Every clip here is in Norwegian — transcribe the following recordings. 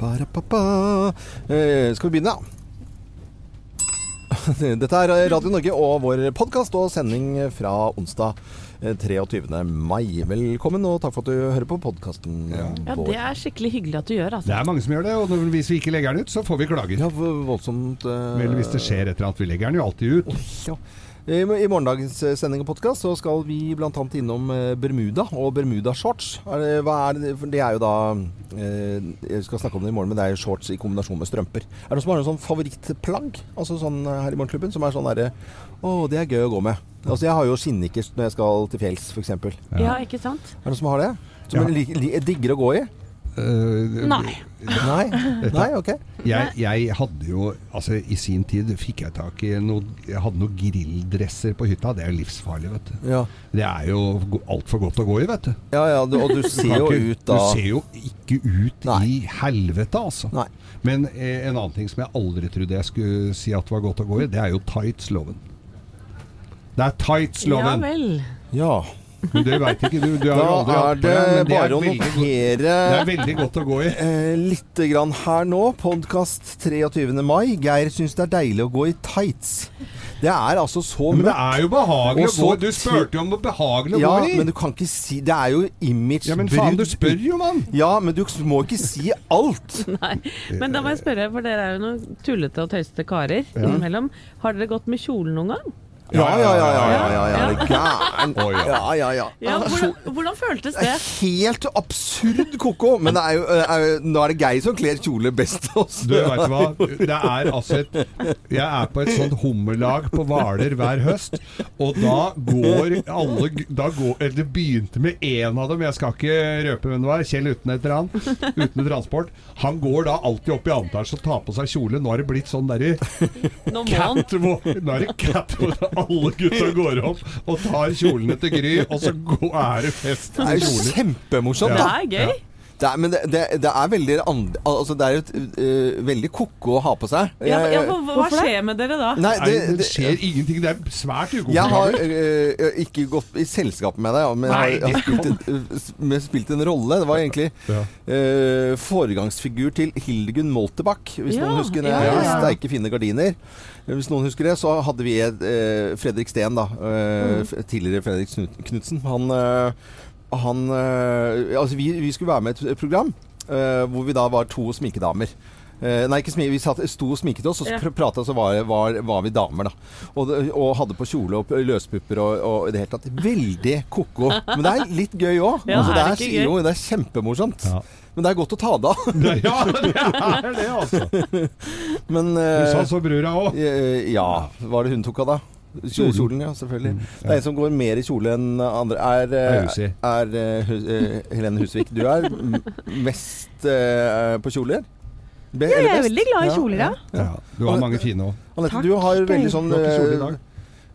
Eh, skal vi begynne, da? Dette er Radio Norge og vår podkast og sending fra onsdag eh, 23. mai. Velkommen, og takk for at du hører på podkasten Ja, vår. det er skikkelig hyggelig at du gjør, Det altså. er mange som gjør det, og hvis vi ikke legger den ut, så får vi klager. Ja, voldsomt Uh... Vel, hvis det skjer et eller annet. Vi legger den jo alltid ut. Ja. I I morgendagens eh, sending og podkast så skal vi bl.a. innom eh, Bermuda og Bermuda-shorts. Er det, er det, det er jo da eh, Jeg skal snakke om det i morgen, men det er jo shorts i kombinasjon med strømper. Er det noen som har noen sånn favorittplagg altså sånn her i Morgenklubben? Som er sånn derre Å, det er gøy å gå med. Altså Jeg har jo skinnnikkers når jeg skal til fjells, f.eks. Ja. Ja, ikke sant? Er det noen som har det? Som Ja. jeg digger å gå i? Eh, Nei. Nei? Nei, ok. Jeg, jeg hadde jo Altså, i sin tid fikk jeg tak i noe Jeg hadde noen grilldresser på hytta. Det er jo livsfarlig, vet du. Ja, Det er jo altfor godt å gå i, vet du. ja, ja du, og du ser jo ikke- ut da Du ser jo ikke ut Nei. i helvete, altså. Nei. Men eh, en annen ting som jeg aldri trodde jeg skulle si at var godt å gå i, det er jo tights-loven. Det er Ja tights-loven. vel. Ja. Men det veit ikke du. Du har Da aldri er hatt på det men det bare å notere Det er veldig godt å gå i. Eh, litt grann her nå. Podkast 23. mai. Geir syns det er deilig å gå i tights. Det er altså så Men det er jo behagelig å så gå Du spurte jo om det var behagelig å Ja, gå i. men du kan ikke si Det er jo imagebrudd. ja, men faen, du spør jo, mann! Ja, men du må ikke si alt. Nei. Men da må jeg spørre, for dere er jo noen tullete og tøysete karer innimellom. Har dere gått med kjolen noen gang? Ja, ja, ja. ja, ja, ja, ja. Er gæren? Ja. Ja, ja, ja. Ja, hvordan, hvordan føltes Det er helt absurd ko-ko. Men det er jo, er, jo- nå er det Geir som kler kjole best av oss. Du, vet du hva? Det er altså et Jeg er på et sånt hummerlag på Hvaler hver høst, og da går alle da går, eller Det begynte med én av dem, jeg skal ikke røpe hvem det var, Kjell uten et annet, uten transport. Han går da alltid opp i antall etasje og tar på seg kjole. Nå har det blitt sånn derre catwalk. Nå er det catwalk. Alle gutta går opp og tar kjolene til Gry, og så går, er det fest Det er jo kjempemorsomt. kjempemorsomt. Det er gøy. Det er, men det, det, det er veldig and, altså det er jo et, øh, veldig ko-ko å ha på seg. Ja, Jeg- ja, hva, hva skjer med dere da? Nei, Nei, det, det skjer ingenting. Det er svært Jeg har ukomfortabelt. øh, ikke gått i selskap med deg, men jeg har, Nei, jeg har spilt, en, spilt en rolle. Det var egentlig Ja. uh, foregangsfigur til Hildegunn Moltebakk, hvis Ja, noen husker det. ja, ja, ja. Sterke, fine gardiner. Hvis noen husker det, så hadde vi et, øh, Fredrik Steen, da. Eh, mm. Tidligere Fredrik Knutsen. Han, øh, han øh, Altså, vi, vi skulle være med i et program øh, hvor vi da var to sminkedamer. Eh, nei, ikke sminke. Vi satt, sto og sminket oss, og så Ja. pr prata, så var, var, var vi damer, da. Og, og hadde på kjole og løspupper og, og i det hele tatt. Veldig ko-ko. Men det er litt gøy òg. Ja, altså, er det, det er, jo, det er kjempemorsomt. Ja. Men det er godt å ta det av. Ja, det er det, altså. Men Du eh, sa så brura òg. Ja, hva er det hun tok av, da? Kjolen, Kjolen ja, selvfølgelig. Det er en som går mer i kjole enn andre. Er, Det er eh, er eh, Helene Husvik Du er mest uh, på kjoler? Be, Ja, jeg er veldig glad i kjoler, ja. Ja, du har mange fine òg. Anette, du har veldig sånn Du eh,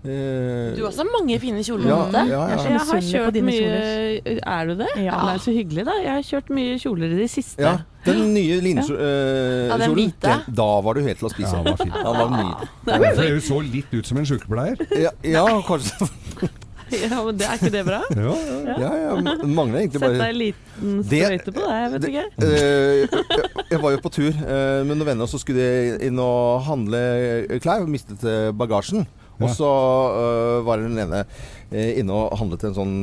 eh, Du har også mange fine kjoler. Ja, ja, ja. Jeg Jeg har kjørt mye Er du det? Ja. Det er så hyggelig, da. Jeg har kjørt mye kjoler i det siste. ja. Den nye linekjolen Ja, den hvite. Da var du helt til å spise. Ja, den var fin. Ja, den var nydelig. Ja, hun så litt ut som en sykepleier. Ja, ja, kanskje Ja, men det, Er ikke det bra? Ja, ja. Ja, ja. Mangler egentlig bare Sett deg en liten Det- sprøyte på det, jeg vet det- ikke. Uh, jeg- var jo på tur uh, med noen venner, og så skulle de inn og handle klær. Mistet eh, bagasjen. Og så uh, var den ene eh, inne og handlet en sånn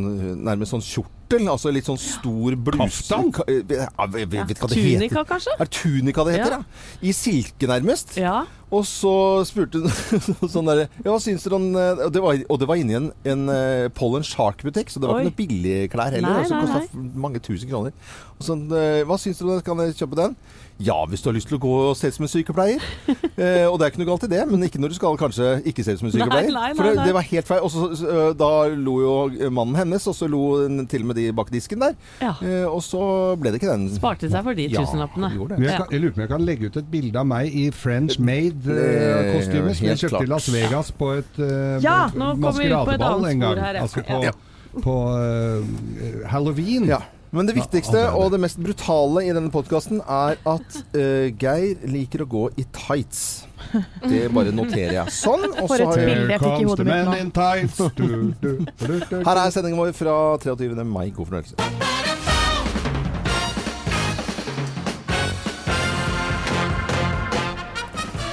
nærmest sånn kjortel. Altså litt sånn stor bluse Kaftan? Ka- eh, ja, Jeg vet ikke hva det heter. Tunika, kanskje? Er det tunika det heter, ja? Ja. I silke, nærmest. Ja. Og så spurte hun sånn derre Ja, hva syns dere om eh, og det, var, og det var inni en, en eh, Pollen Shark-butikk, så det var Oi. ikke noe billigklær heller. Nei, og nei, kosta nei. mange tusen kroner. Og sånn, eh, hva syns dere om det? Kan jeg kjøpe den? Ja, hvis du har lyst til å gå og se ut som en sykepleier. eh, og det er ikke noe galt i det, men ikke når du skal kanskje ikke se ut som en Nei, sykepleier. nei, nei, For det, det var helt feil. Og så, eh, da lo jo mannen hennes, og så lo til og med de bak disken der. ja. Eh, og så ble det ikke den. Sparte seg for de Ja, tusenlappene. det gjorde Jeg, kan, jeg lurer på om jeg kan legge ut et bilde av meg i French Made-kostyme Eh, som jeg kjøpte i. Las Vegas på et uh, Ja, nå kommer vi ut på et maskeradeball en gang. her, ja. Altså på, Ja. på uh, halloween. Ja. Men det viktigste Ja, det det. og det mest brutale i denne podkasten er at uh, Geir liker å gå i tights. Det bare noterer jeg. Sånn. Og så har jeg. Her er sendingen vår fra 23. mai. God fornøyelse.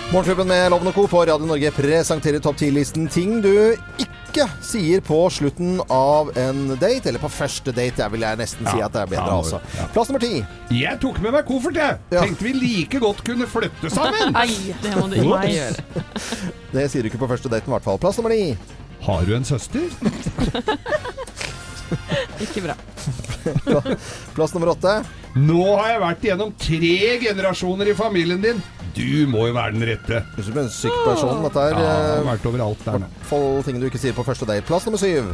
Morgenklubben med Loven og Co. på Radio Norge presenterer topp 10-listen ting du ikke sier på slutten av en date. Eller på første date, jeg vil jeg nesten si Ja. at det er bedre, Ja, altså. ja. Plass nummer ti. Jeg tok med meg koffert, jeg! Ja. Tenkte vi like godt kunne flytte sammen! Nei, det må du ikke gjøre. Det sier du ikke på første daten, i hvert fall. Plass nummer ni. Har du en søster? Ikke bra. Plass nummer åtte. Nå har jeg vært igjennom tre generasjoner i familien din. Du må jo være den rette. Du er en syk person. Dette her. Ja, jeg eh, har vært overalt der nå. fall ting du ikke sier på første date. Plass nummer syv.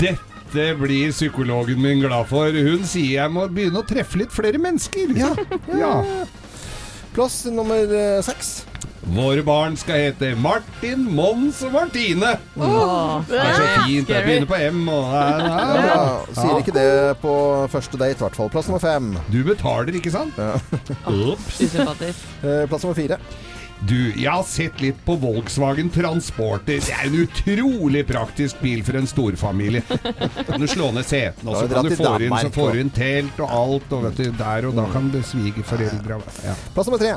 Dette blir psykologen min glad for. Hun sier jeg må begynne å treffe litt flere mennesker. Ja, Ja. Plass nummer eh, seks. Våre barn skal hete Martin, Mons og Martine. Oh, Det er så fint. Jeg begynner på M og ja, Ja, sier ikke det på første date, i hvert fall. Plass nummer fem. Du betaler, ikke sant? Ops. Eh, Plass nummer fire. Du, jeg har sett litt på Volkswagen Transporter. Det er en utrolig praktisk bil for en storfamilie. Kan du slå ned setene, og så kan du få inn, så får du inn telt og alt, og vet du, der og da kan svigerforeldre ja. Plass nummer tre.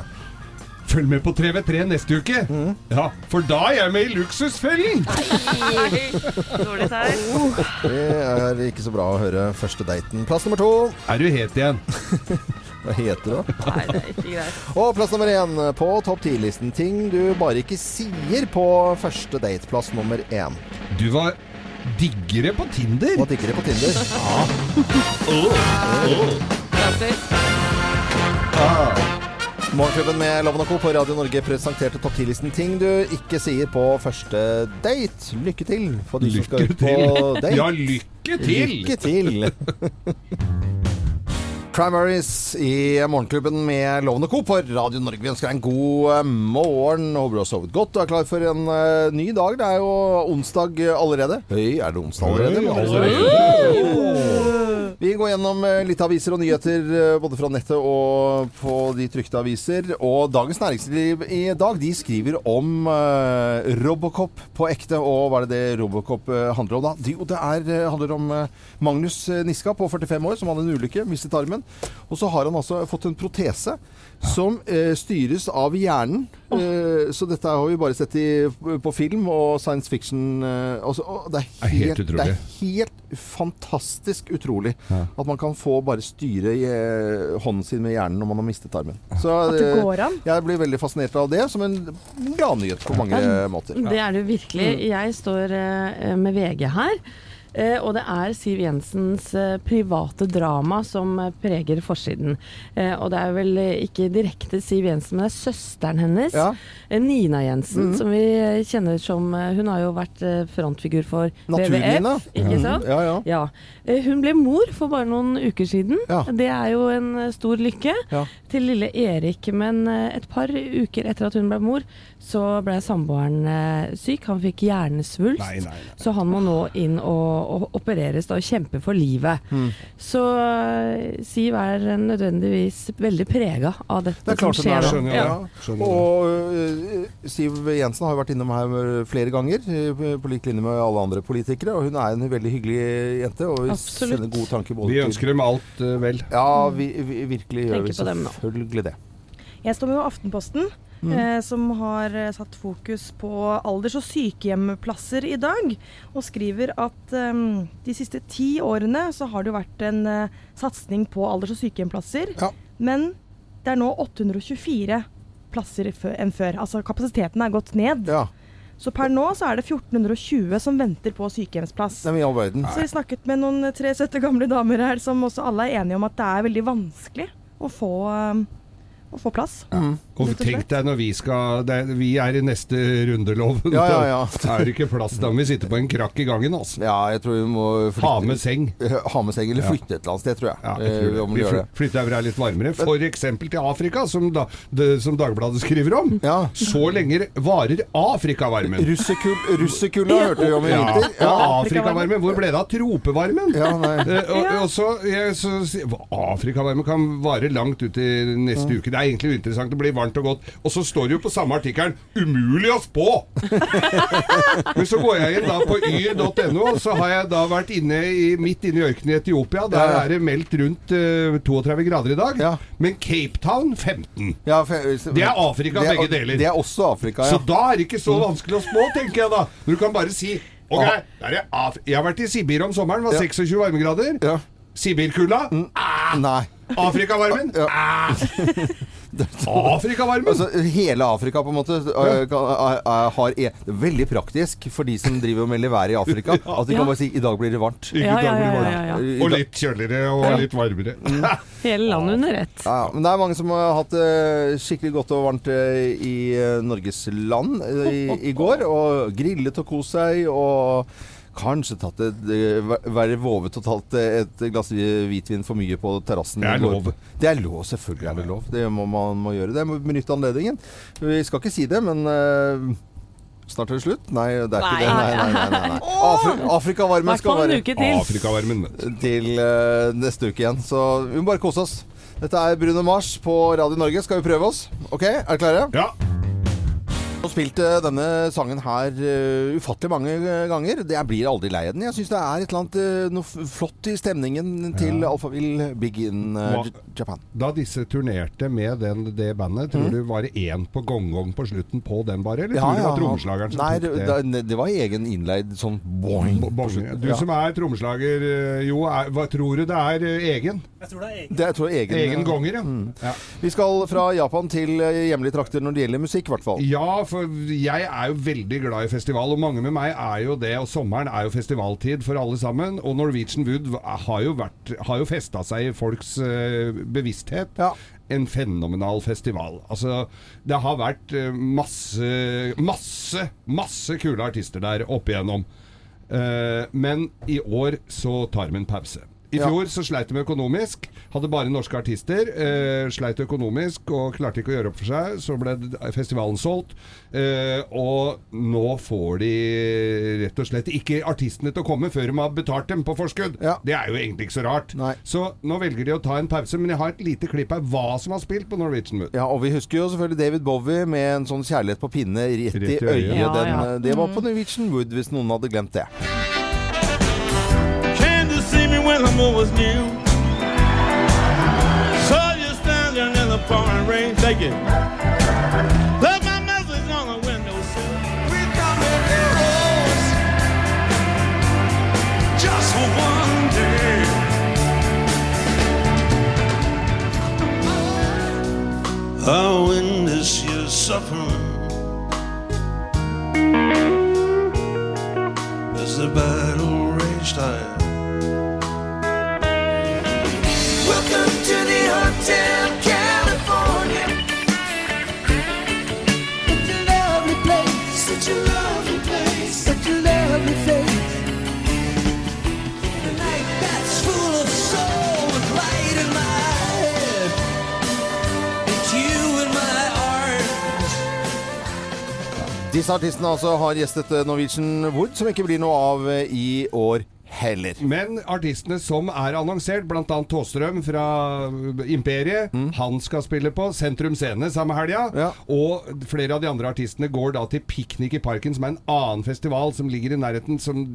Følg med på 3v3 neste uke. Mm. Ja, for da er jeg med i Luksusfellen! Dårlig tegn. Det er ikke så bra å høre første daten. Plass nummer to. Er du het igjen? Hva heter du? Nei, det er ikke greit. Og plass nummer én på topp 10-listen. Ting du bare ikke sier på første date. Plass nummer én. Du var diggere på Tinder. Var diggere på Tinder? Klassisk. Morgenklubben med Loven Co. på Radio Norge presenterte topp 10-listen ting du ikke sier på første date. Lykke til for de som skal ut på date. Ja, lykke til! Lykke til! Primaries i Morgenklubben med Loven og Co. på Radio Norge. Vi ønsker deg en god eh, morgen. Håper du har sovet godt og er klar for en eh, ny dag. Det er jo onsdag allerede. Høy, er det onsdag allerede? Høy, allerede? Vi går gjennom eh, litt aviser og nyheter eh, både fra nettet og på de trykte aviser. Og Dagens Næringsliv i dag de skriver om uh, Robocop på ekte. Og hva er det det Robocop handler om da? Jo, det er, handler om Magnus Niska på 45 år som hadde en ulykke, mistet armen. Og så har han altså fått en protese som eh, styres av hjernen. Eh, så dette har vi bare sett i, på film og science fiction. Eh, også, og det, er er helt helt, det er helt fantastisk utrolig at man kan få bare styre i, eh, hånden sin med hjernen når man har mistet armen. Så At det eh, går an. jeg blir veldig fascinert av det, som en gladnyhet på mange måter. Det er det virkelig. Jeg står eh, med VG her. Eh, og det er Siv Jensens eh, private drama som eh, preger forsiden. Og det er vel ikke direkte Siv Jensen, men det er søsteren hennes. Ja. Nina Jensen, som vi kjenner som Hun har jo vært frontfigur for Natur-Nina. Ikke sant? Ja, ja. Ja. Hun ble mor for bare noen uker siden. Det er jo en stor lykke til lille Erik. Men et par uker etter at hun ble mor, så ble samboeren syk. Han fikk hjernesvulst. Nei, nei, nei. Så han må nå inn og, og opereres da, og kjemper for livet. Mm. Så eh, Siv er nødvendigvis veldig prega av dette Det er klart som er skjer det. er, Skjønner ja. Ja. Og uh, Siv Jensen har jo vært innom her flere ganger, øh, på lik linje med alle andre politikere. Og hun er en veldig hyggelig jente, og vi Absolutt. sender gode tanker både Vi ønsker dem alt uh, vel. Ja, vi, vi virkelig gjør vi på dem nå. selvfølgelig det. Jeg står med Aftenposten, eh, som har eh, satt fokus på alders- og sykehjemplasser i dag. Og skriver at eh, de siste ti årene så har det jo vært en eh, satsing på alders- og sykehjemplasser. Ja. Men det er nå 824 plasser enn før. Altså kapasiteten er gått ned. Ja. Så per nå så er det 1420 som venter på sykehjemsplass. Nei, men. Så vi snakket med noen tre søte gamle damer her som også alle er enige om at det er veldig vanskelig å få, um, å få plass. Og og tenk deg når vi skal det, er- Vi er i neste rundelov. Ja, ja, ja. Da er det ikke plass. Da må vi sitte på en krakk i gangen, altså. Ja, jeg tror vi må flytte. Ha med seng. Ha med seng, eller flytte et eller annet sted, tror jeg. Ja, jeg tror Eh, det. Vi vi flytter over her litt varmere. For eksempel til Afrika, som, da, det, som Dagbladet skriver om. Ja. Så lenge varer Afrikavarmen. Russekul- Russekulda hørte vi om i Ja, vinter. Ja, Afrikavarmen. Hvor ble det av tropevarmen? Ja, nei. Eh, og, og så, jeg, så Afrikavarmen kan vare langt ut i neste uke. Det er egentlig uinteressant. Det blir varmt og godt. Og så står det jo på samme artikkelen 'Umulig å spå'! Men så går jeg inn da på yr.no, og så har jeg da vært inne i, midt inne i ørkenen i Etiopia. Der er det meldt rundt uh, 32 grader i dag. Ja. Men Cape Town 15. Ja, for- Det er Afrika, det er- begge deler. Det er også Afrika, ja. Så da er det ikke så vanskelig å spå, tenker jeg da. Du kan bare si Ok, Ah. er jeg har vært i Sibir om sommeren, var Ja. 26 varmegrader. ja. Sibirkulda. Nei. Afrikavarmen. Ja. Ah. Afrikavarmen. Altså, hele Afrika på en måte øh, er, er, har e er veldig praktisk for de som driver og melder været i Afrika. At de kan bare si i dag blir det varmt. Ja, ja, ja, ja, ja. Og litt kjøligere og litt varmere. Hele landet under ett. Men det er mange som har hatt det skikkelig godt og varmt eh, i eh, Norges land eh, i, i går. Og grillet og kost seg. Og kanskje tatt et, væ- være vovet og tatt eh, et glass hvitvin for mye på terrassen. Det er lov. Det er lov, selvfølgelig er det lov. Det må man må gjøre. Det må benytte anledningen. Vi skal ikke si det, men uh, Snart er det slutt? Nei, det er ikke det. Nei, nei, nei, nei, nei. Afri Afrikavarmen skal være til. Afrikavarmen. til uh, neste uke igjen. Så vi må bare kose oss. Dette er Bruno Mars på Radio Norge. Skal vi prøve oss? OK, er dere klare? Ja. Og spilt eh, denne sangen her uh, ufattelig mange ganger. Det jeg blir aldri lei av den. Jeg syns det er et eller annet uh, noe flott i stemningen til Ja. Alphaville Big in uh, Japan. Da disse turnerte med den, det bandet, tror du var det én på gong-gong på slutten på den bare? Eller tror du det var trommeslageren som Nei, tok det? Da, det var egen innleid sånn boing. Bo- på Du Ja. som er trommeslager, Jo, er, hva tror du det er egen? Jeg tror det er egen. Det jeg tror jeg egen, Egen gonger, ja. ja. Vi skal fra Japan til hjemlige trakter når det gjelder musikk, i hvert fall. Ja, for jeg er jo veldig glad i festival, og mange med meg er jo det. Og sommeren er jo festivaltid for alle sammen. Og Norwegian Wood har jo, vært, har jo festa seg i folks eh, bevissthet. Ja. En fenomenal festival. Altså, det har vært eh, masse, masse, masse kule artister der opp igjennom. Uh, men i år så tar vi en pause. I Ja. fjor så sleit de økonomisk. Hadde bare norske artister. Eh, sleit økonomisk og klarte ikke å gjøre opp for seg. Så ble festivalen solgt. Eh, og nå får de rett og slett ikke artistene til å komme før de har betalt dem på forskudd. Ja. Det er jo egentlig ikke så rart. Nei. Så nå velger de å ta en pause. Men jeg har et lite klipp av hva som har spilt på Norwegian Wood. Ja, og vi husker jo selvfølgelig David Bowie med en sånn kjærlighet på pinne rett, i Rett i øyet. øyet. Ja, Den, eh, Det var på Norwegian Wood, hvis noen hadde glemt det. Moon was new. Saw you standing in the pouring rain. Thank you. My message on the windowsill. We heroes. Just for one day. Oh, in this year's suffering. As the battle raged high. Disse artistene altså har gjestet eh, Norwegian Wood, som ikke blir noe av eh, i år heller. Men artistene som er annonsert, bl.a. Tåstrøm fra Imperiet, han skal spille på Sentrum Scene samme helga. Ja. Og flere av de andre artistene går da til Piknik i Parken, som er en annen festival som ligger i nærheten. Som,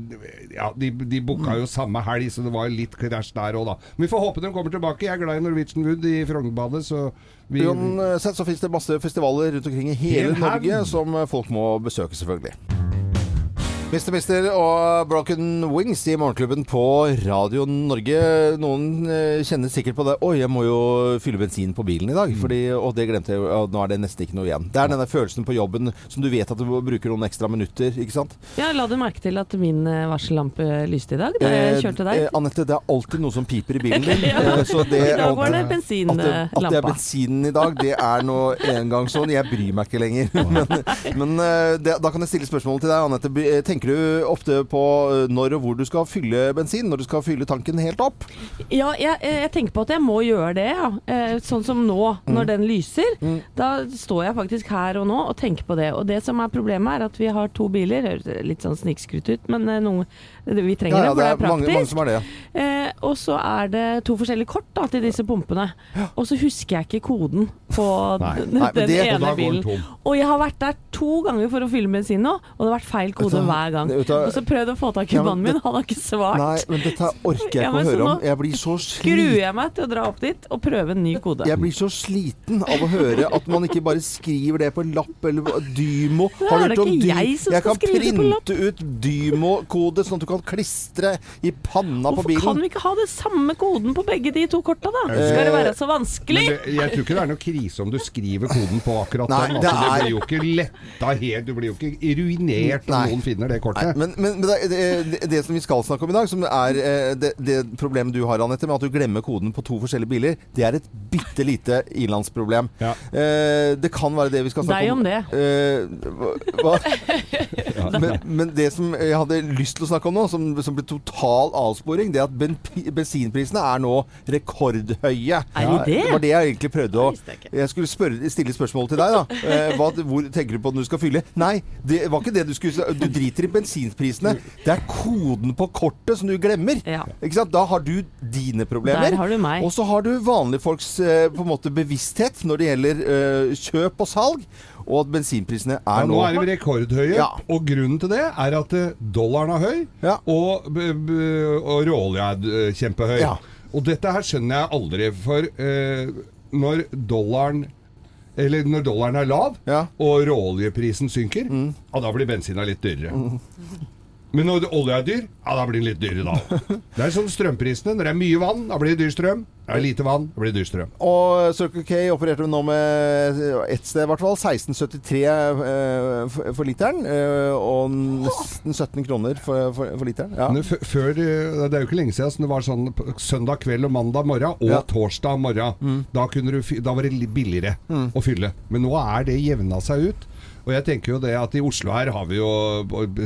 ja, de, de booka jo samme helg, så det var litt krasj der òg, da. Men vi får håpe de kommer tilbake. Jeg er glad i Norwegian Wood i Frognerbadet, så vi Uansett så finnes det masse festivaler rundt omkring i hele Norge som eh, folk må besøke, selvfølgelig. Mr. Mister og Broken Wings i Morgenklubben på Radio Norge. Noen eh, kjenner sikkert på det. Oi, jeg må jo fylle bensin på bilen i dag. Fordi, og det glemte jeg og Nå er det nesten ikke noe igjen. Det er denne følelsen på jobben som du vet at du bruker noen ekstra minutter. Ikke sant? Ja, la du merke til at min eh, varsellampe lyste i dag da jeg kjørte Eh, deg? eh, Anette, det er alltid noe som piper i bilen din. Ja. Så det, I dag var det at, at det er bensinen i dag, det er nå en gang sånn. Jeg bryr meg ikke lenger. Men, men det, da kan jeg stille spørsmålet til deg, Anette. Tenker tenker du ofte på eh, når og hvor du skal fylle bensin? Når du skal fylle tanken helt opp? Ja, jeg, jeg tenker på at jeg må gjøre det, ja. Eh, Sånn som nå, Mm. når den lyser. Da står jeg faktisk her og nå og tenker på det. Og det som er problemet, er at vi har to biler. Høres litt sånn snikskrutt ut, men eh, noe, vi trenger det, for det er praktisk. mange, mange som er det. Eh, og så er det to forskjellige kort da, til disse pumpene. Og så husker jeg ikke koden på Nei. den, Nei, men den det- ene bilen. Og jeg har vært der to ganger for å fylle bensin nå, og det har vært feil kode hva? Hver gang. Og så prøvde jeg å få tak i Ja, mannen min, det- han har ikke svart. Nei, men dette orker jeg ikke ja, å høre om. Jeg blir så Gruer sliten. jeg meg til å dra opp dit og prøve en ny kode. Jeg blir så sliten av å høre at man ikke bare skriver det på en lapp eller på Dymo. Da Har du det hørt om ikke jeg Jeg kan det printe ut Dymo-kode, sånn at du kan klistre i panna på bilen. Hvorfor kan vi ikke ha det samme koden på begge de to korta, da? Eh, Skal det være så Men vanskelig? det, jeg tror ikke det er noe krise om du skriver koden på akkurat Nei, den. det Altså, det, er- blir jo ikke letta helt Du blir jo ikke ruinert om noen finner det Nei, kortet. men, men, men det, det, det som vi skal snakke om i dag, som er eh, det, det problemet du har, Anette, med at du glemmer koden på to forskjellige biler, det er et bitte lite ilandsproblem. Ja. Eh, det kan være det vi skal snakke Deg om. om det. Eh, hva? hva? men, men det som jeg hadde lyst til å snakke om nå, som, som ble total avsporing, det er at ben, bensinprisene er nå rekordhøye. Er de det? Det var det jeg egentlig prøvde å jeg. Jeg skulle spørre, stille spørsmål til deg, da. Eh, hva, hvor tenker du på når du skal fylle? Nei, det var ikke det du skulle Du driter i bensinprisene. Det er koden på kortet som du glemmer. Ja. Ikke sant? Da har du dine problemer. Der har du meg. Og så har du vanlige folks eh, på en måte bevissthet når det gjelder uh, kjøp og salg. Og at bensinprisene Ja, er nå nå er de rekordhøye, Ja. og grunnen til det er at eh, dollaren er høy, Ja. og, b- b- og råolja er eh, kjempehøy. Ja. Og dette her skjønner jeg aldri, for eh, når dollaren eller når dollaren er lav, Ja. og råoljeprisen synker, ja, da blir bensina litt dyrere. Men når olja er dyr, ja, da blir den litt dyrere da. Det er sånn strømprisene. Når det er mye vann, da blir det dyr strøm. Det er lite vann, det blir dyr strøm. Og Circle K opererte nå med ett sted, i hvert fall. 16,73 eh, for, literen. eh, og nesten 17 kroner for, for, for literen. Ja. Men Før, eh, det er jo ikke lenge siden så det var sånn søndag kveld og mandag morgen og Ja. Mm. torsdag morgen. Da, kunne du, da var det billigere billigere å fylle. Men nå er det jevna seg ut. Og jeg tenker jo det at i Oslo her har vi jo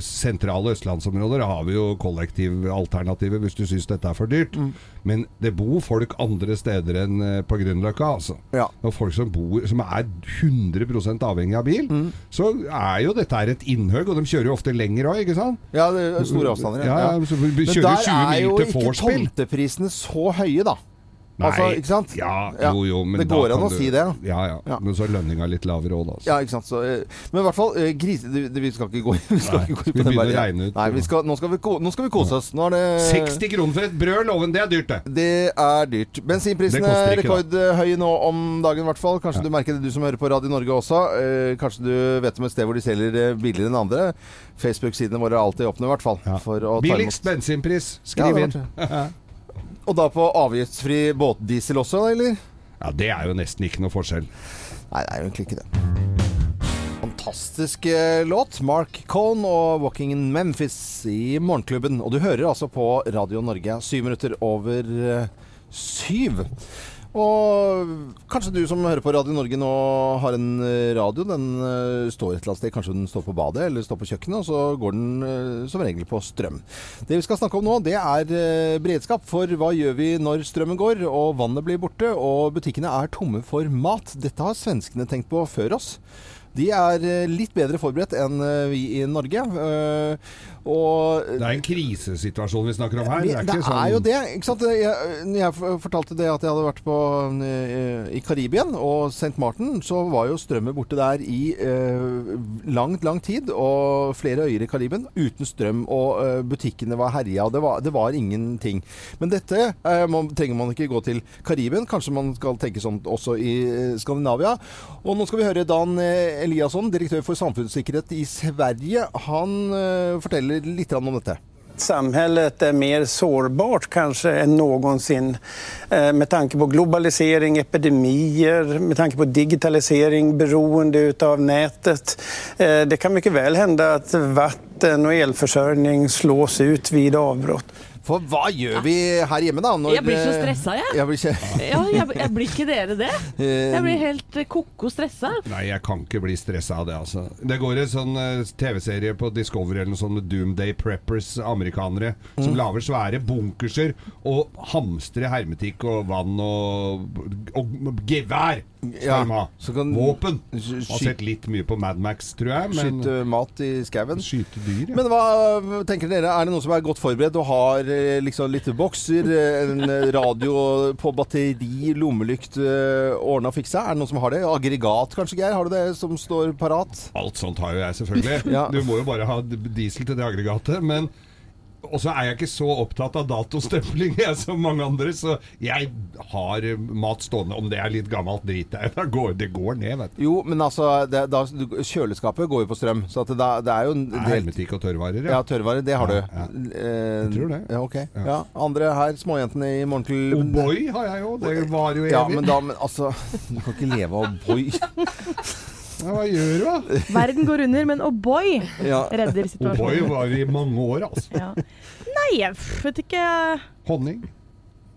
sentrale østlandsområder har vi jo kollektivalternativer hvis du syns dette er for dyrt. Mm. Men det bor folk andre steder enn eh, på Grünerløkka, altså. Ja. Og folk som bor Som er 100 avhengig av bil, Mm. så er jo dette her et innhøg og de kjører jo ofte lenger òg, ikke sant? ja, det er store avstander. Ja, ja, så vi Men der er jo ikke tomteprisene så høye, da. Nei, Altså, ikke sant? Ja, Ja, jo, jo, men det går an å du- si det, da. Ja, ja, Ja. Men så er lønninga litt lavere òg, da. altså. Ja, ikke sant. Så, eh, men i hvert fall, eh, grise... Vi skal ikke gå vi skal Nei, ikke gå på vi bare- å regne ut? Nei, vi skal, nå, skal vi, nå skal vi kose oss. Nå er det 60 kroner for et brød, loven! Det er dyrt, det. Det er dyrt. Bensinprisene er rekordhøye nå om dagen, i hvert fall. Kanskje du merker det, du som hører på Radio Norge også. Eh, kanskje du vet om et sted hvor de selger billigere enn andre. Facebook-sidene våre er alltid åpne, i hvert fall. Ja. Billigst bensinpris. Skriv inn. Og da på avgiftsfri båtdiesel også, eller? Ja, det er jo nesten ikke noe forskjell. Nei, det er jo egentlig ikke det. Fantastisk eh, låt. Mark Cohn og 'Walking in Memphis' i Morgenklubben. Og du hører altså på Radio Norge syv minutter over eh, syv. Og kanskje du som hører på Radio Norge nå har en radio. Den eh, står et eller annet sted. Kanskje den står på badet eller står på kjøkkenet, og så går den eh, som regel på strøm. Det vi skal snakke om nå, det er eh, beredskap. For hva gjør vi når strømmen går og vannet blir borte og butikkene er tomme for mat? Dette har svenskene tenkt på før oss. De er litt bedre forberedt enn vi i Norge. Eh, Og Det er en krisesituasjon vi snakker om her. det, er, det ikke sånn er jo det. ikke sant? Jeg, når jeg fortalte det at jeg hadde vært på, eh, i Karibien og St. Martin, så var jo strømmen borte der i eh, langt, lang tid. Og flere øyer i Karibien uten strøm, og eh, butikkene var herja. Det var, det var ingenting. Men dette eh, man, trenger man ikke gå til Karibien. Kanskje man skal tenke sånn også i eh, Skandinavia. Og nå skal vi høre Dan eh, Eliasson, direktør for samfunnssikkerhet i Sverige. Han eh, forteller litt om dette. Samhället er mer sårbart kanskje enn någonsin eh, med tanke på globalisering, epidemier, med tanke på digitalisering, beroende av nätet. Eh, Det kan mye vel hende at vatten og elforsyning slås ut vid avbrott. For hva gjør vi her hjemme, da? Når, Jeg blir så eh, stressa, jeg. Jeg blir ikke Ja, jeg, jeg blir ikke dere det? Jeg blir helt eh, ko-ko stressa. Nei, jeg kan ikke bli stressa av det, altså. Det går en sånn eh, TV-serie på Discovery eller noe sånt med Doomday Preppers, amerikanere, Mm. som lager svære bunkerser og hamstrer hermetikk og vann og, og gevær. Ja, så kan- Våpen. Har sett litt mye på Mad Max, tror jeg. Men Skyte mat i skauen. skyte dyr, ja. Men hva tenker dere? Er det noen som er godt forberedt og har eh, liksom litt bokser, eh, en radio på batteri, lommelykt eh, ordna og fiksa? Er det noen som har det? Aggregat kanskje, Geir? Har du det som står parat? Alt sånt har jo jeg, selvfølgelig. Ja. Du må jo bare ha diesel til det aggregatet. Men og så er jeg ikke så opptatt av datostempling jeg, som mange andre, så jeg har mat stående. Om det er litt gammelt drit, det, det, går, det går ned, vet du. Jo, men altså det, da, Kjøleskapet går jo på strøm, så at det, det er jo en del Hermetikk og tørrvarer, Ja, tørrvarer, det har du. Ja, ja. Eh, Jeg tror det. Ja, ok. Ja. Ja. Andre her, småjentene i morgenklubben. O'boy har jeg jo, det varer jo evig. Ja, men da men, Altså, du kan ikke leve av boy. Ja, hva gjør du, da? Verden går under, men O'boy Ja. redder situasjonen. O'boy var i mange år, altså. Ja. Nei, jeg vet ikke. Honning.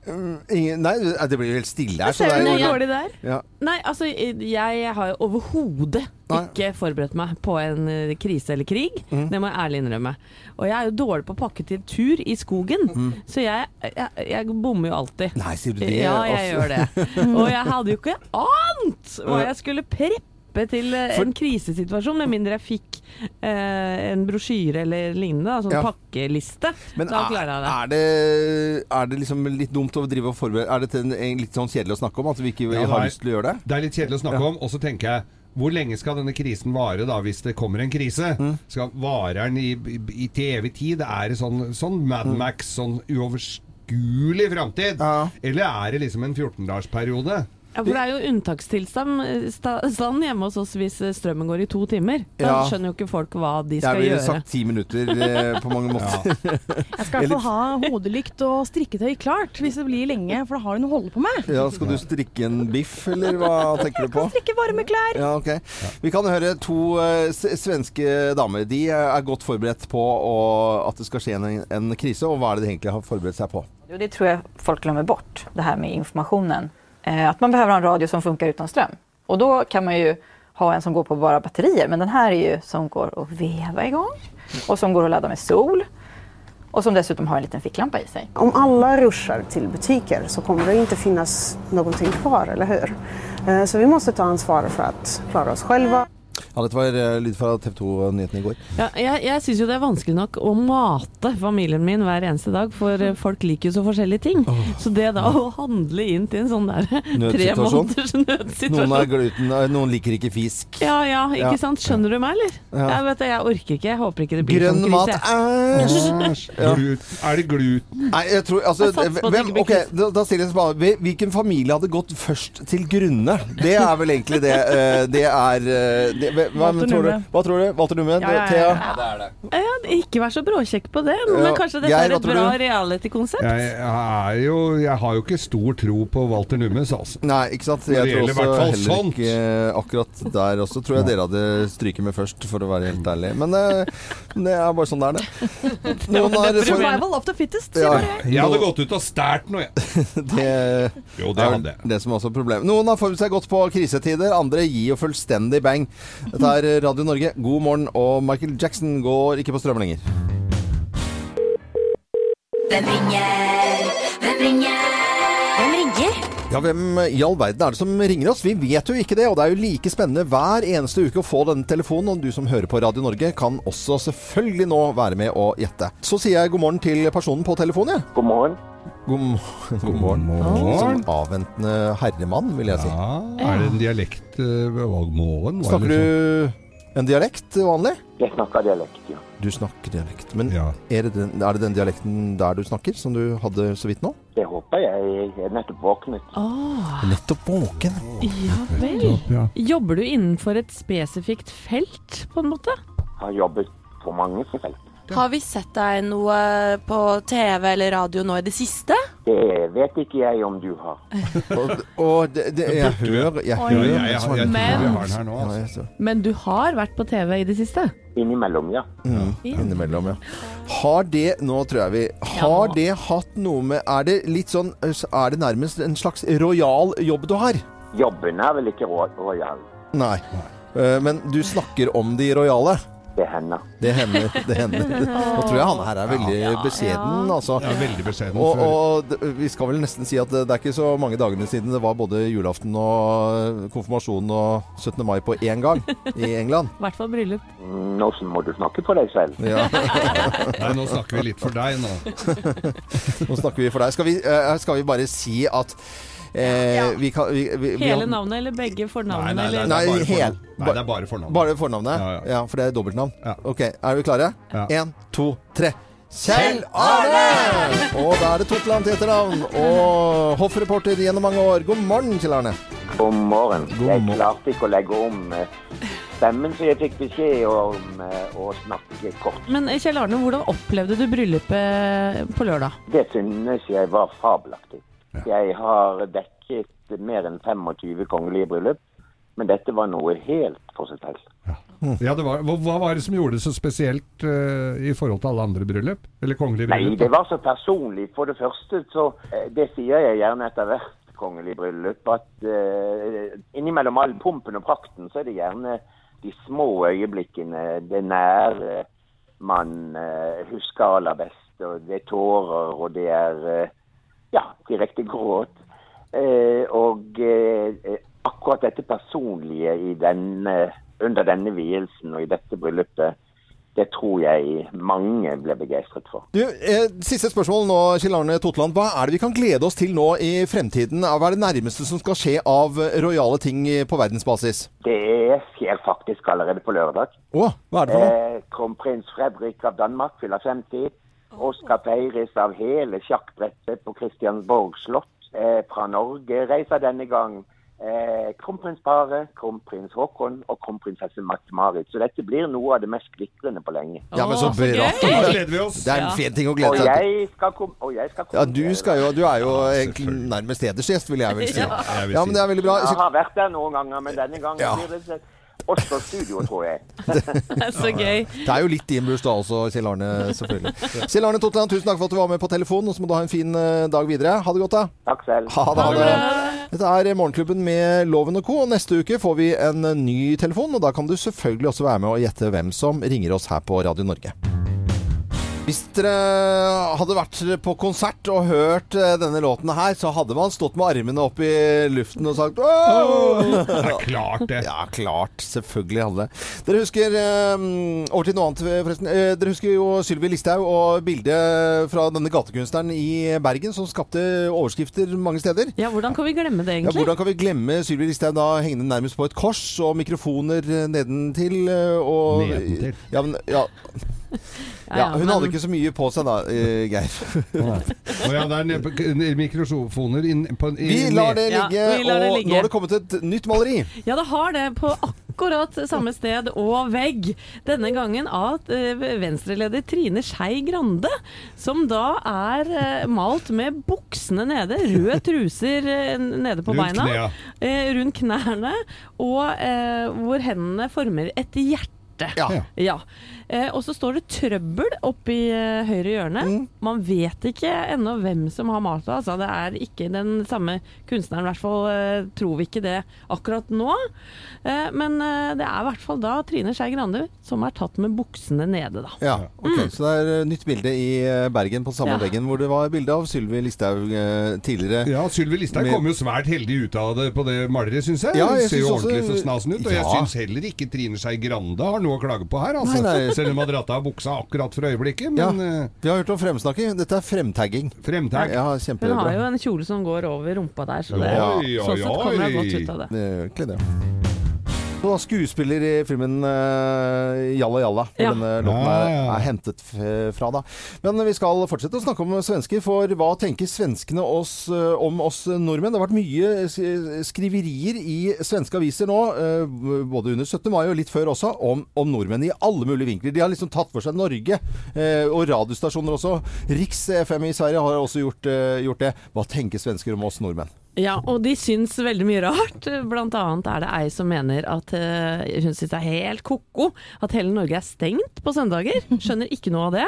Ingen, nei, det blir jo helt stille her. Jeg ser det er jo hvor dårlig det er. ja. Nei, altså jeg har jo overhodet Nei. ikke forberedt meg på en eh, krise eller krig. Mm. Det må jeg ærlig innrømme. Og jeg er jo dårlig på å pakke til tur i skogen, Mm. så jeg, jeg, jeg bommer jo alltid. Nei, sier du det? Ja, jeg gjør det. Og jeg hadde jo ikke ant hva jeg skulle preppe til eh, For- en krisesituasjon, med mindre jeg fikk eh, en brosjyre eller lignende, altså en Ja. pakkeliste. Men da er, klarer jeg det. er det Er det liksom litt dumt å drive og forberede Er det til en, litt sånn kjedelig å snakke om? At vi ikke Ja, har lyst til å gjøre det? Det er litt kjedelig å snakke om, og så tenker jeg hvor lenge skal denne krisen vare da, hvis det kommer en krise? Mm. Skal Varer den i, i, til evig tid? Er det sånn, sånn Mad Max, sånn uoverskuelig framtid? Mm. Ja. Eller er det liksom en 14-dagersperiode? Ja, for det er jo unntakstilstand eh, sta- stand hjemme hos oss hvis eh, strømmen går i to timer. Da Ja. skjønner jo ikke folk hva de Jeg skal ville gjøre. sagt ti minutter eh, på mange måter. Jeg skal i hvert fall ha hodelykt og strikketøy klart hvis det blir lenge, for da har du noe å holde på med. Ja, skal du strikke en biff, eller hva tenker du på? Strikke varme klær. Ja, ok. Vi kan høre to eh, s- svenske damer. De eh, er godt forberedt på å, at det skal skje en, en krise, og hva er det de egentlig har forberedt seg på? Jo, det tror jag folk glömmer bort, det här med informationen. Eh, att man behöver ha en radio som funkar utan ström. Och då kan man ju ha en som går på bara batterier, men den här är ju som går att veva igång och som går att ladda med sol och som dessutom har en liten ficklampa i sig. Om alla ruschar till butiker så kommer det inte finnas någonting kvar, eller hur? Eh, Så vi måste ta ansvar för att klara oss själva. Ja, dette var eh, lyd fra TV 2-nyhetene i går. Ja, jeg jeg syns jo det er vanskelig nok å mate familien min hver eneste dag, for eh, folk liker jo så forskjellige ting. Så det da å handle inn til en sånn der tre måneders Nødsituasjon. Noen, er gluten, eh, noen liker ikke fisk. Ja ja, ikke Ja. sant. Skjønner du meg, eller? Ja. Jeg vet det, jeg orker ikke. Jeg håper ikke det blir Grønn sånn mat, krise. æsj! Ja. Glut, er det gluten? Nei, jeg tror altså, Jeg hvem, ok, da, da stiller jeg spørsmål. Hvil- Hvilken familie hadde gått først til grunne? Det er vel egentlig det eh, Det er eh, det, hva, tror du? Hva tror du? Walter Numme? Ja, ja, ja, Thea? ja. Ikke vær så bråkjekk på det, men Ja. kanskje dette er et bra reality-konsept? Jeg, er jo, jeg har jo ikke stor tro på Walter Nummes, altså. Nei, ikke sant? Jeg tror også heller sånt. ikke akkurat der også tror jeg dere hadde stryket med først, for å være helt ærlig. Men eh, det er bare sånn det er, det. Noen har Survival of the fittest. sier ja, bare. Jeg hadde gått ut og stært noe, jeg. det Jo, det Det er hadde jeg. det som er også problemet. Noen har forberedt seg godt på krisetider, andre gir jo fullstendig bang. Dette er Radio Norge. God morgen, og Michael Jackson går ikke på strøm lenger. Hvem ringer? Hvem ringer? Hvem ringer? Ja, hvem i all verden er det som ringer oss? Vi vet jo ikke det, og det er jo like spennende hver eneste uke å få denne telefonen, og du som hører på Radio Norge kan også selvfølgelig nå være med og gjette. Så sier jeg god morgen til personen på telefonen, jeg. God morgen. God, god morgen. Som avventende herremann, vil jeg si. Ja, er det en dialekt uh, morgen? Snakker du en dialekt vanlig? Jeg snakker dialekt, ja. Du snakker dialekt. Men Ja. er, det den, er det den dialekten der du snakker, som du hadde så vidt nå? Det håper jeg. Jeg er nettopp våknet. Åh, Nettopp våken. ja vel. Ja. Jobber du innenfor et spesifikt felt, på en måte? Har jobbet på mange felt. Har vi sett deg noe på TV eller radio nå i det siste? Det vet ikke jeg om du har. Og, og det, det, jeg hører Jeg hører jeg, jeg, jeg, tror Men- har den her nå. Altså. Men du har vært på TV i det siste? Innimellom, ja. Mm. Innimellom, ja. Har det Nå tror jeg vi Har det hatt noe med Er det litt sånn Er det nærmest en slags rojal jobb du har? Jobben er vel ikke rojal. Nei. Eh, Men du snakker om de rojale? Det hender. Det hender. det hender. Nå tror jeg han her er veldig beskjeden, altså. Ja, veldig beskjeden. Og, og vi skal vel nesten si at det er ikke så mange dagene siden det var både julaften og konfirmasjonen og 17. mai på én gang i England. I hvert fall bryllup. Nå må du snakke for deg selv. Ja. Nei, nå snakker vi litt for deg nå. Nå snakker vi for deg. Skal vi, eh, skal vi bare si at eh, vi kan vi, vi, vi Hele navnet eller begge fornavnene? nei, nei, bare Nei, Nei, det er bare fornavn. Bare fornavnet? Ja, Ja, ja. for det er dobbeltnavn? Ja. Ok, er vi klare? Ja. Én, to, tre. Kjell Arne! Og da er det Totland til etternavn. Og hoffreporter gjennom mange år. God morgen, Kjell Arne. God morgen. God Jeg klarte ikke å legge om eh, stemmen, så jeg fikk beskjed om eh, å snakke kort. Men eh, Kjell Arne, hvordan opplevde du bryllupet på lørdag? Det synes jeg var fabelaktig. Jeg har dekket mer enn 25 kongelige bryllup, men dette var noe helt for seg selv. Ja, det var, hva, var det som gjorde det så spesielt uh, i forhold til alle andre bryllup? Eller kongelige bryllup? Nei, det var så personlig. For det første, så eh, Det sier jeg gjerne etter hvert kongelig bryllup, at uh, innimellom all pumpen og prakten, så er det gjerne de små øyeblikkene, det nære, man husker aller best. Og det er tårer, og det er ja, direkte gråt. Eh, og eh, akkurat dette personlige i denne, under denne vielsen og i dette bryllupet, det tror jeg mange ble begeistret for. Du, eh, siste spørsmål nå, Kjell Arne Totland. Hva er det vi kan glede oss til nå i fremtiden? Hva er det nærmeste som skal skje av rojale ting på verdensbasis? Det skjer faktisk allerede på lørdag. Å, hva er det for noe? Eh, Kronprins Fredrik av Danmark fyller 50. Og skal feires av hele sjakkbrettet på Christiansborg slott. Eh, fra Norge reiser denne gang eh, kronprinsparet, kronprins Haakon og kronprinsesse Marte-Marit. Så dette blir noe av det mest glitrende på lenge. Ja, men så bra. Da gleder vi oss. Det er en fin ting å glede seg til. jeg skal komme og jeg skal komme Ja, du, skal jo, du er jo egentlig nærmest hedersgjest, vil jeg vel si. Ja, men det er veldig bra. Jeg har vært der noen ganger, men denne gangen Ja. blir det Oslo Studio, tror jeg. Så gøy. Det er jo litt din bursdag også, Kjell Arne, selvfølgelig. Kjell Arne Totland, tusen takk for at du var med på telefon, og så må du ha en fin eh, dag videre. Ha det godt, da. Takk selv. Ha det. Ha det. Dette er Morgenklubben med Loven og Co. og Neste uke får vi en ny telefon, og da kan du selvfølgelig også være med og gjette hvem som ringer oss her på Radio Norge. Hvis dere hadde vært på konsert og hørt eh, denne låten her, så hadde man stått med armene opp i luften og sagt Åh! Det er klart det. Ja, klart. Selvfølgelig hadde det. Dere husker eh, Over til noe annet, forresten. Eh, dere husker jo Sylvi Listhaug og bildet fra denne gatekunstneren i Bergen som skapte overskrifter mange steder. Ja, hvordan kan vi glemme det, egentlig? Ja, hvordan kan vi glemme Sylvi Listhaug da hengende nærmest på et kors og mikrofoner nedentil? Og, Nedentil? Ja, men, ja, Ja, hun men- hadde ikke så mye på seg da, uh, Geir. oh, ja, det er på- mikrofoner inn på inn, Vi lar det ligge, ja, lar det og nå har det kommet et nytt maleri. Ja, det har det på akkurat samme sted og vegg. Denne gangen av eh, venstreleder Trine Skei Grande, som da er eh, malt med buksene nede, røde truser nede på Rundt beina, knea. eh, rundt knærne, og eh, hvor hendene former et hjerte. Ja. Ja. Ja. Eh, og så står det 'trøbbel' oppi eh, høyre hjørne. Mm. Man vet ikke ennå hvem som har malt det. Altså, det er ikke den samme kunstneren, i hvert fall eh, tror vi ikke det akkurat nå. Eh, men eh, det er i hvert fall da Trine Skei Grande som er tatt med buksene nede, da. Ja, ok. Så det er eh, nytt bilde i Bergen på samme Ja. veggen hvor det var bilde av Sylvi Listhaug tidligere. Ja, Sylvi Listhaug Med- kom jo svært heldig ut av det på det maleriet, syns jeg. Ja, jeg Ser jo ordentlig så snasen ut. Og jeg syns heller ikke Trine Skei Grande har noe å klage på her, altså. Nei, nei. Selv om hun har dratt av buksa akkurat for øyeblikket. Men ja, Vi har hørt om fremsnakking. Dette er fremtagging. fremtag. Ja, Hun har jo en kjole som går over rumpa der, så det, ja, ja, sånn sett kommer hun godt ut av det. Det er egentlig det. Og da skuespiller i filmen uh, Jalla Jalla, hvor Ja. denne låten er, Ja, ja. er hentet f- fra. da. Men vi skal fortsette å snakke om svensker, for hva tenker svenskene oss, eh, om oss nordmenn? Det har vært mye skriverier i svenske aviser nå, uh, både under 17. mai og litt før også, om, om nordmenn i alle mulige vinkler. De har liksom tatt for seg Norge, uh, og radiostasjoner også. Riks FM i Sverige har også gjort, eh, gjort det. Hva tenker svensker om oss nordmenn? Ja, og de syns veldig mye rart. Blant annet er det ei som mener at uh, hun syns det er helt ko-ko at hele Norge er stengt på søndager. Skjønner ikke noe av det.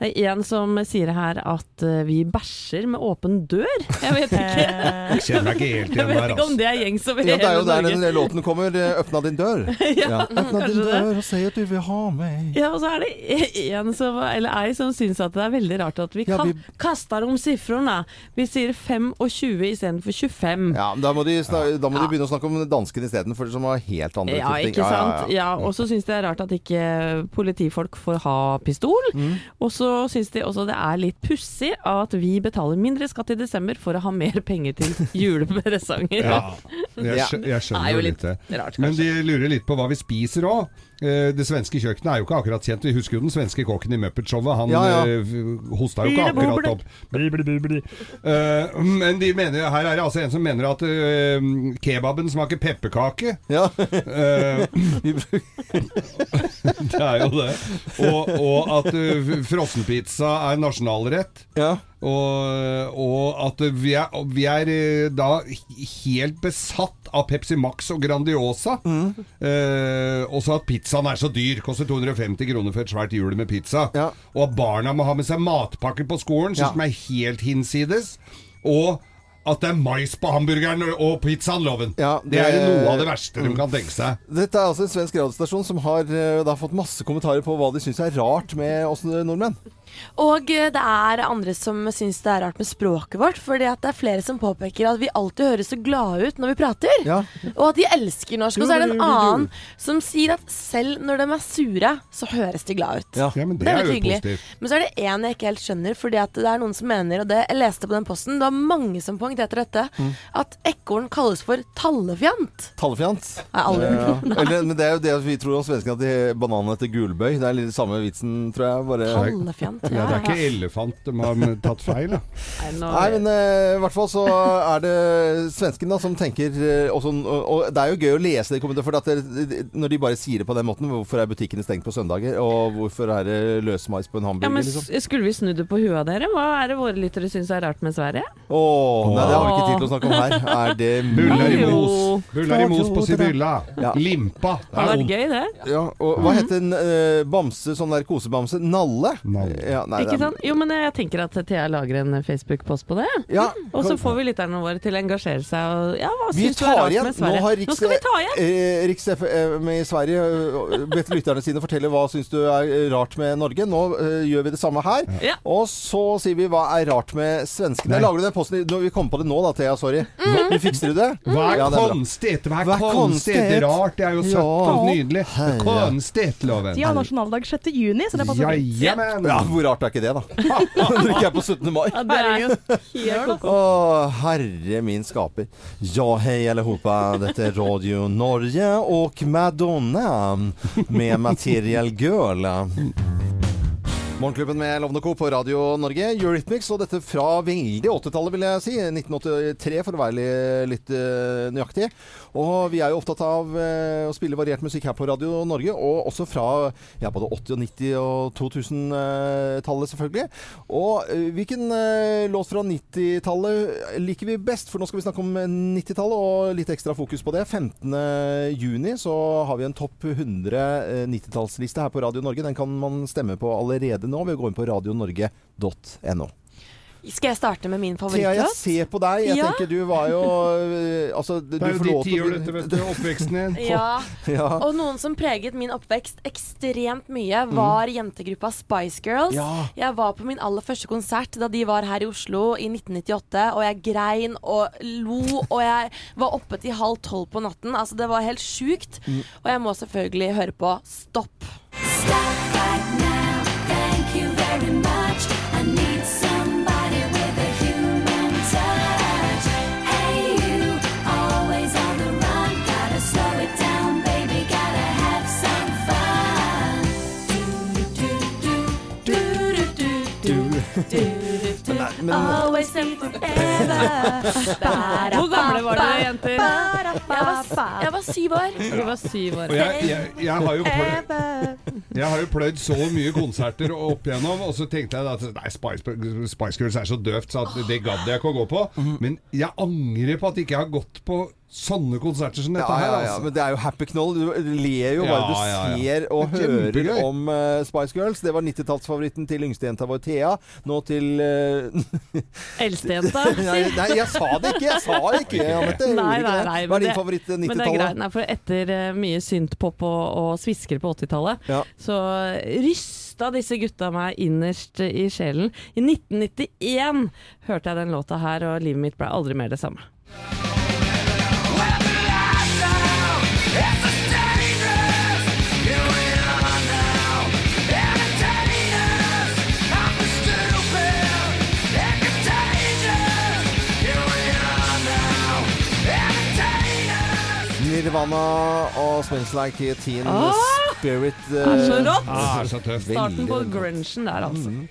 Det er en som sier her at uh, vi bæsjer med åpen dør. Jeg vet ikke. Jeg kjenner meg ikke helt Jeg igjen vet der, ikke om altså. det er gjengs over Ja, det er jo der den låten kommer. eh, 'Øpna din dør'. Ja, Øpna din dør og si at du vil ha meg. Ja, og så er det en som, eller ei som syns at det er veldig rart at vi, Ja, vi- kaster om sifrene. Vi sier 25 istedenfor 20 istedenfor 25. Ja, Da må de, da må de begynne å snakke om dansken isteden, for som har helt andre Ja, ting. ikke sant. Ja, Og så syns de det er rart at ikke politifolk får ha pistol. Mm. Og så syns de også det er litt pussig at vi betaler mindre skatt i desember for å ha mer penger til julepresanger. Ja, jeg, skjø jeg Det er skjønner jo litt litt det. rart, Men de lurer litt på hva vi spiser òg. Det svenske kjøkkenet er jo ikke akkurat kjent. Vi husker jo den svenske kokken i Muppet-showet. Han Ja, ja. eh, hosta jo ikke akkurat opp. Bli, bli, bli, bli. Eh, men de mener, her er det altså en som mener at uh, kebaben smaker pepperkake. Ja. Uh, det er jo det. Og, og at uh, frossenpizza er nasjonalrett. Ja. Og, og at vi er, vi er eh, da helt besatt av Pepsi Max og Grandiosa. Mm. Eh, og så at pizzaen er så dyr. Koster 250 kroner for et svært hjul med pizza. Ja. Og at barna må ha med seg matpakker på skolen, Ja. som er helt hinsides. Og at det er mais på hamburgeren og pizzaen, loven. Ja, det... er det- noe av det verste de kan tenke seg. Dette er altså en svensk radiostasjon som har eh, da fått masse kommentarer på hva de syns er rart med oss nordmenn. Og eh, det er andre som syns det er rart med språket vårt. Fordi at det er flere som påpeker at vi alltid høres så glade ut når vi prater. Ja. Og at de elsker norsk. Og så er det en annen som sier at selv når de er sure, så høres de glade ut. Ja. Ja, men det, Det er er, jo hyggelig. positivt. Men så er det én jeg ikke helt skjønner, fordi at det er noen som mener, og det jeg leste på den posten, det var mange som poengterte dette, Mm. at ekorn kalles for tallefjant. Tallefjant. Nei, alle. Ja. Eller, men det er jo det vi tror om svenskene at de bananene heter gulbøy. Det er litt samme vitsen, tror jeg. Bare Tallefjant. Ja, det er ikke elefant de har tatt feil, da. Nei, men uh, i hvert fall så er det svensken da som tenker uh, og, sånn, og, og det er jo gøy å lese det i kommentar, for at det, når de bare sier det på den måten Hvorfor er butikkene stengt på søndager? Og hvorfor er det løsmais på en hamburger? ja, men liksom? Skulle vi snudd det på huet av dere? Hva er det våre lyttere syns er rart med Sverige? Åh, nei, det har vi ikke tid til å snakke om her. Er det Buller i mos. Buller i mos på Sibylla. Ja. Limpa. Det hadde vært gøy, det. Ja, og hva heter en uh, bamse, sånn der kosebamse? Nalle? Nalle. Ja, nei, Ikke sant? Jo, men jeg tenker at Thea lager en Facebook-post på det. Ja, Og så får vi lytterne våre til å engasjere seg. Og, ja, hva Vi syns du er rart igjen. med Nå Sverige? har Riks, Nå skal vi ta igjen! eh, Riks FM i Sverige eh, bedt lytterne sine fortelle hva syns du er rart med Norge. Nå eh, gjør vi det samme her. Ja. Og så sier vi hva er rart med svenskene. Nei. Lager du den posten når Vi kommer på det nå da, Thea. Sorry. Du fikser du det? Hva er Ja, er konstigt? Hva er Hva er konstigt? konstigt? Rart, det er jo søtt Ja. og nydelig. Herre. Konstigt, loven. De har nasjonaldag 6. juni, så det passer fint. Ja, hvor rart er ikke det, da? drikker ikke er på 17. mai. Ja, det er helt koko. Åh, herre min skaper. Ja, hej allihopa. Dette er Radio Norge og Madonna med Material Girl. Morgenklubben med Lovende Co. på Radio Norge, Eurythmics, og dette fra veldig 80-tallet, vil jeg si. 1983, for å være li- litt eh, nøyaktig. Og vi er jo opptatt av eh, å spille variert musikk her på Radio Norge, og også fra ja, både 80-, og 90- og 2000-tallet, selvfølgelig. Og eh, hvilken eh, låt fra 90-tallet liker vi best? For nå skal vi snakke om 90-tallet, og litt ekstra fokus på det. 15. juni så har vi en topp 100 eh, 90-tallsliste her på Radio Norge. Den kan man stemme på allerede nå ved å gå inn på radionorge.no. Skal jeg starte med min Thea, jeg ser på deg. Jeg Ja. tenker du var jo øh, Altså, du Det er jo de ti år dette, vet du, oppveksten din. Ja. Ja. Og noen som preget min oppvekst ekstremt mye, var jentegruppa Spice Girls. Ja. Jeg var på min aller første konsert da de var her i Oslo i 1998, og jeg grein og lo, og jeg var oppe til halv tolv på natten. Altså, det var helt sjukt. Og jeg må selvfølgelig høre på Stopp. Stop right Hvor gamle var dere, jenter? Jeg var, jeg var syv år. Du var syv år. Og jeg, jeg, jeg, har jo pløyd, jeg har jo pløyd så mye konserter opp igjennom, og så tenkte jeg at nei, Spice, Spice Girls er så døvt, så at det gadd jeg ikke å gå på. Mhm. Men jeg angrer på at jeg ikke har gått på sånne konserter som dette Ja, her. ja, ja, Altså. men det er jo happy knoll. Du ler jo Ja, bare du ja, ja. ser og er hører om uh, Spice Girls. Det var 90-tallsfavoritten til yngstejenta vår Thea. Nå til uh, Eldstejenta. nei, nei, jeg sa det ikke! Jeg sa det ikke, Anette. Jeg Nei, nei, nei. Hva men er din det- favoritt er greit, 90-tallet? nei, for etter uh, mye syntpop og, og svisker på 80-tallet, Ja. så rysta disse gutta meg innerst i sjelen. I 1991 hørte jeg den låta her, og livet mitt ble aldri mer det samme. Nirvana og Smells Like Teen Ah! Spirit. eh, Er så rått! Ah, er så tøft. Starten på veldig. der, altså. Mm.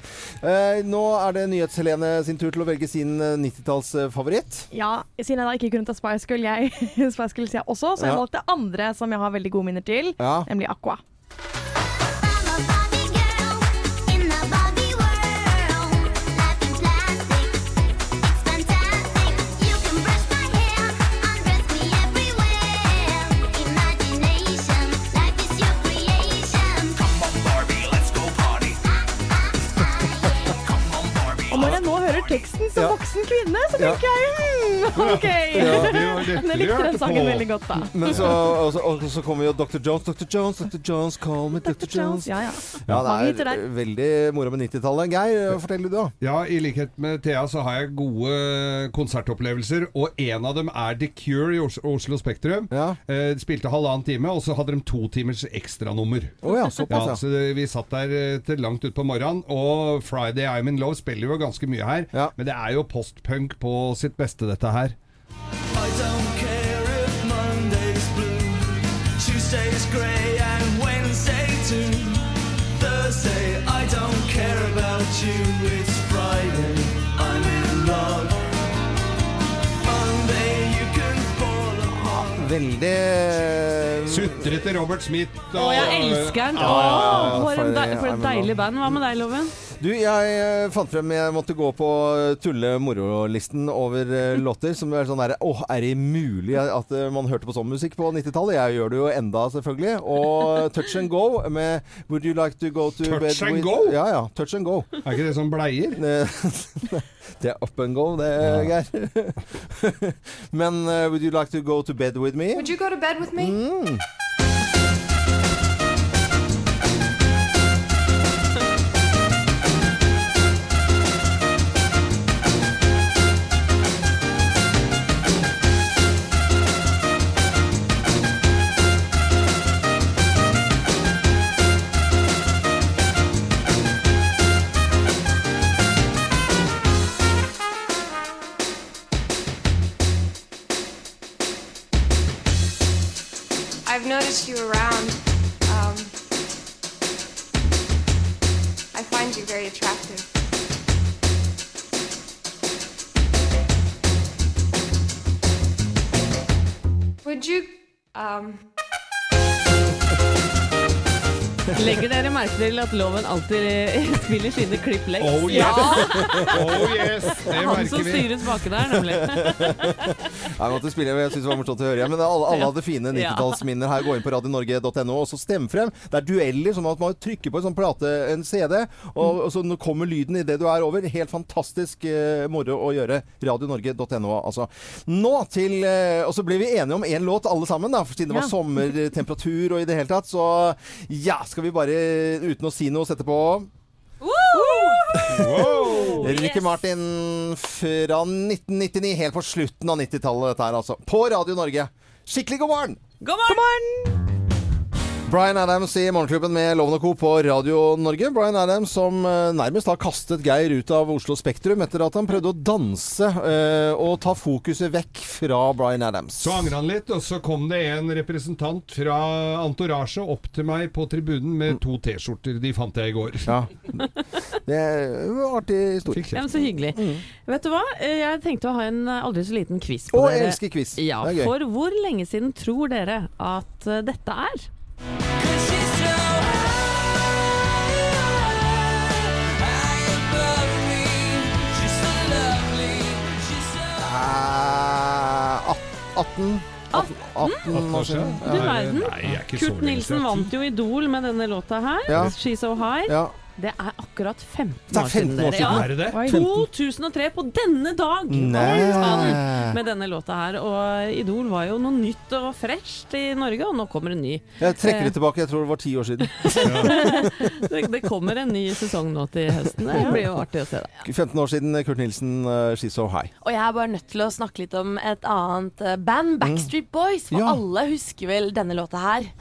Eh, nå er det Nyhets-Helene sin tur til å velge sin eh, 90-tallsfavoritt. Ja, siden jeg da ikke kunne ta Spice Girl, jeg, Spice Girl jeg også, så jeg Ja. valgte andre som jeg har veldig gode minner til, Ja. nemlig Aqua. Voksen kvinne, så Ja. tenker jeg hmm, OK. Ja, jeg likte den sangen på. veldig godt, da. Men så, og så, og så kommer jo Dr. Jones, Dr. Jones, Dr. Jones, call me Dr. Jones. Ja, ja. Ja, det er veldig moro med 90-tallet. Geir, fortell du da. Ja, i likhet med Thea så har jeg gode konsertopplevelser, og en av dem er The Cure i Os- Oslo Spektrum. Ja. Eh, de spilte halvannen time, og så hadde de to timers ekstranummer. Oh, ja, såpass, Ja, ja. så vi satt der eh, til langt utpå morgenen, og Friday I'm in Love spiller jo ganske mye her. Ja. Men det er jo postpunk på sitt beste, dette her. I don't care Veldig Sutrete Robert Smith. Å, jeg elsker den! Åh, for, en deil- for et deilig band. Hva med deg, Loven? Du, jeg eh, fant frem Jeg måtte gå på tulle-moro-listen over eh, låter. Som er sånn derre Åh, er det mulig at eh, man hørte på sånn musikk på 90-tallet? Jeg gjør det jo enda, selvfølgelig. Og Touch and Go med Would you like to go to Touch bed and go? Ja, ja. Touch and Go. Er ikke det som bleier? Det er up and go, det, Geir. Men uh, Would you like to go to bed with me? Would you go to bed with me? Mm. Legger dere merke til at Loven alltid spiller sine klipp lengst? Oh yes! Ja! Oh yes! Det Han som vi. styrer spakene her, nemlig. Jeg måtte spille, jeg synes det var morsomt å høre. Men alle, alle hadde fine 90-tallsminner her. Gå inn på radionorge.no og så stem frem. Det er dueller, sånn at man trykker på en sånn plate, en CD, og, og så kommer lyden idet du er over. Helt fantastisk eh, moro å gjøre. Radionorge.no, altså. Nå til eh, Og så ble vi enige om én låt, alle sammen, da, for siden det var sommertemperatur og i det hele tatt. Så ja, skal vi bare, uten å si noe, sette på Wow! Ricky Martin fra 1999, helt på slutten av 90-tallet, dette her altså. På Radio Norge. Skikkelig god morgen! God morgen! Bryan Adams i Morgenklubben med Loven og Co. på Radio Norge. Bryan Adams som eh, nærmest har kastet Geir ut av Oslo Spektrum etter at han prøvde å danse eh, og ta fokuset vekk fra Bryan Adams. Så angra han litt, og så kom det en representant fra Antorasje opp til meg på tribunen med to T-skjorter. De fant jeg i går. Ja. Det var artig historie. Ja, men så hyggelig. Vet du hva? Jeg tenkte å ha en aldri så liten quiz på Å, dere. Å, elsker quiz. Ja, Det er gøy. For hvor lenge siden tror dere at eh, dette er? Eh, 18 18, 18 år siden. Du verden. Er Kurt Nilsen vant jo Idol med denne låta her. Ja. She's So High. Ja. Det er akkurat 15 Det er år siden. dere. Ja. Er det det? Oi. 2003 på denne dag! Med denne låta her. Og Idol var jo noe nytt og fresht i Norge, og nå kommer en ny. Jeg trekker det tilbake. Jeg tror det var ti år siden. Det, det kommer en ny sesong nå til høsten. Det blir jo artig å se det. 15 år siden Kurt Nilsen, uh, She's So High. Og jeg er bare nødt til å snakke litt om et annet eh, band, Backstreet Boys. For Ja. alle husker vel denne låta her.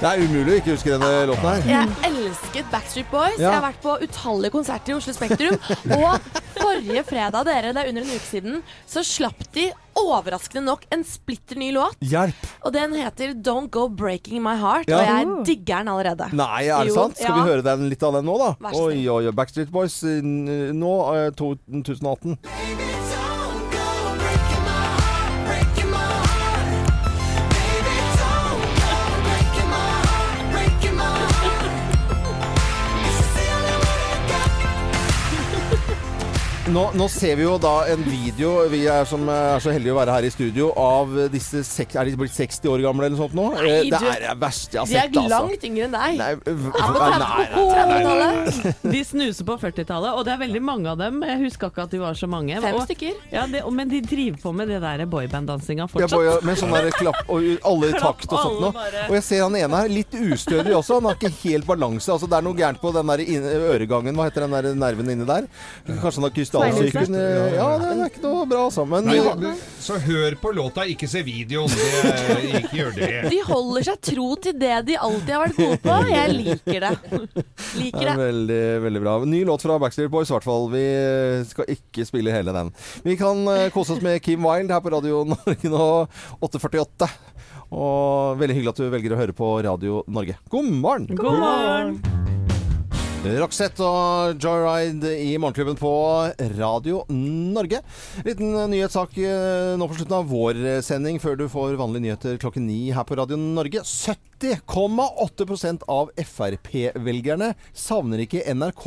Det er umulig å ikke huske denne låten her. Jeg elsket Backstreet Boys. Ja. Jeg har vært på utallige konserter i Oslo Spektrum. Og forrige fredag, dere, det er under en uke siden, så slapp de overraskende nok en splitter ny låt. Hjelp! Og den heter Don't Go Breaking My Heart. Ja. Og jeg digger den allerede. Nei, er det Jo, sant? Skal ja. vi høre den, litt av den nå, da? Oi, oi, oi. Backstreet Boys eh, nå, eh, 2018. Nå, nå ser vi jo da en video Vi er, som er så heldige å være her i studio av disse sek, Er de blitt 60 år gamle eller noe sånt nå? Nei, Eh, det du- er det verste jeg har De er langt altså. langt yngre enn deg. Nei, nei, nei, nei, nei, nei, nei. De snuser på 40-tallet, og det er veldig mange av dem. Jeg husker ikke at de var så mange. Fem og, stykker. Ja, det, og- men de driver på med det der boyband-dansinga Ja, fortsatt. boy, med sånn der klapp og alle i takt og sånt noe. Og jeg ser han ene her litt ustødig også. Han har ikke helt balanse. Altså, det er noe gærent på den der øregangen. Hva heter den der nerven inni der? Kanskje han har krystallsyken? Snegleflekk. Ja, det er ikke noe bra sammen. Nei, men- så hør på låta, ikke se videoen. Det, ikke gjør det. De holder seg tro til det de alltid har vært gode på. Jeg liker det. Liker er det. veldig, veldig bra. Ny låt fra Backstreet Boys, i hvert fall. Vi skal ikke spille hele den. Vi kan eh, kose oss med Kim Wilde her på Radio Norge nå, 8.48. Og veldig hyggelig at du velger å høre på Radio Norge. God morgen! God morgen! Roxette og Joyride i Morgenklubben på Radio Norge. Liten nyhetssak eh, nå på slutten av vår sending før du får vanlige nyheter klokken ni her på Radio Norge. 70,8% av Frp-velgerne savner ikke NRK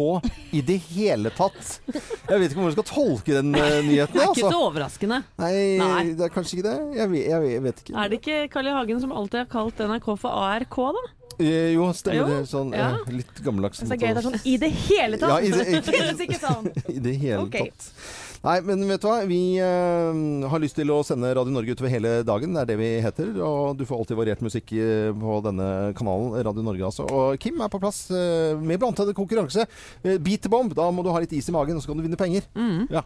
i det hele tatt. Jeg vet ikke hvordan du skal tolke den uh, nyheten. Det er altså. ikke så overraskende. Nei, Nei. det er kanskje ikke det. Jeg vet, jeg vet, ikke. Er det ikke Carl I. Hagen som alltid har kalt NRK for ARK, da? Eh, Jo, stemmer Jo, det. Sånn, ja. eh, litt gammeldags. Så gøy det er sånn i det hele tatt. Ja, i det- ikke, ikke sånn. I det hele okay. tatt. Nei, men vet du hva? Vi eh, har lyst til å sende Radio Norge utover hele dagen. Det er det vi heter. Og du får alltid variert musikk eh, på denne kanalen, Radio Norge altså. Og Kim er på plass eh, med blant annet konkurranse. Eh, Beat the bomb. Da må du ha litt is i magen, og så kan du vinne penger. Ja.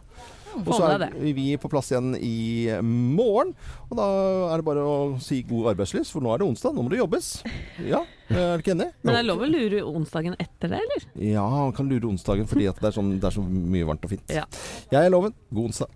Og så er vi på plass igjen i morgen. Og da er det bare å si god arbeidslyst, for nå er det onsdag. Nå må det jobbes. Ja, er du ikke enig? Men det er lov å lure onsdagen etter det, eller? Ja, man kan lure onsdagen fordi at det er, sånn, det er så mye varmt og fint. Ja. Jeg er Loven. God onsdag.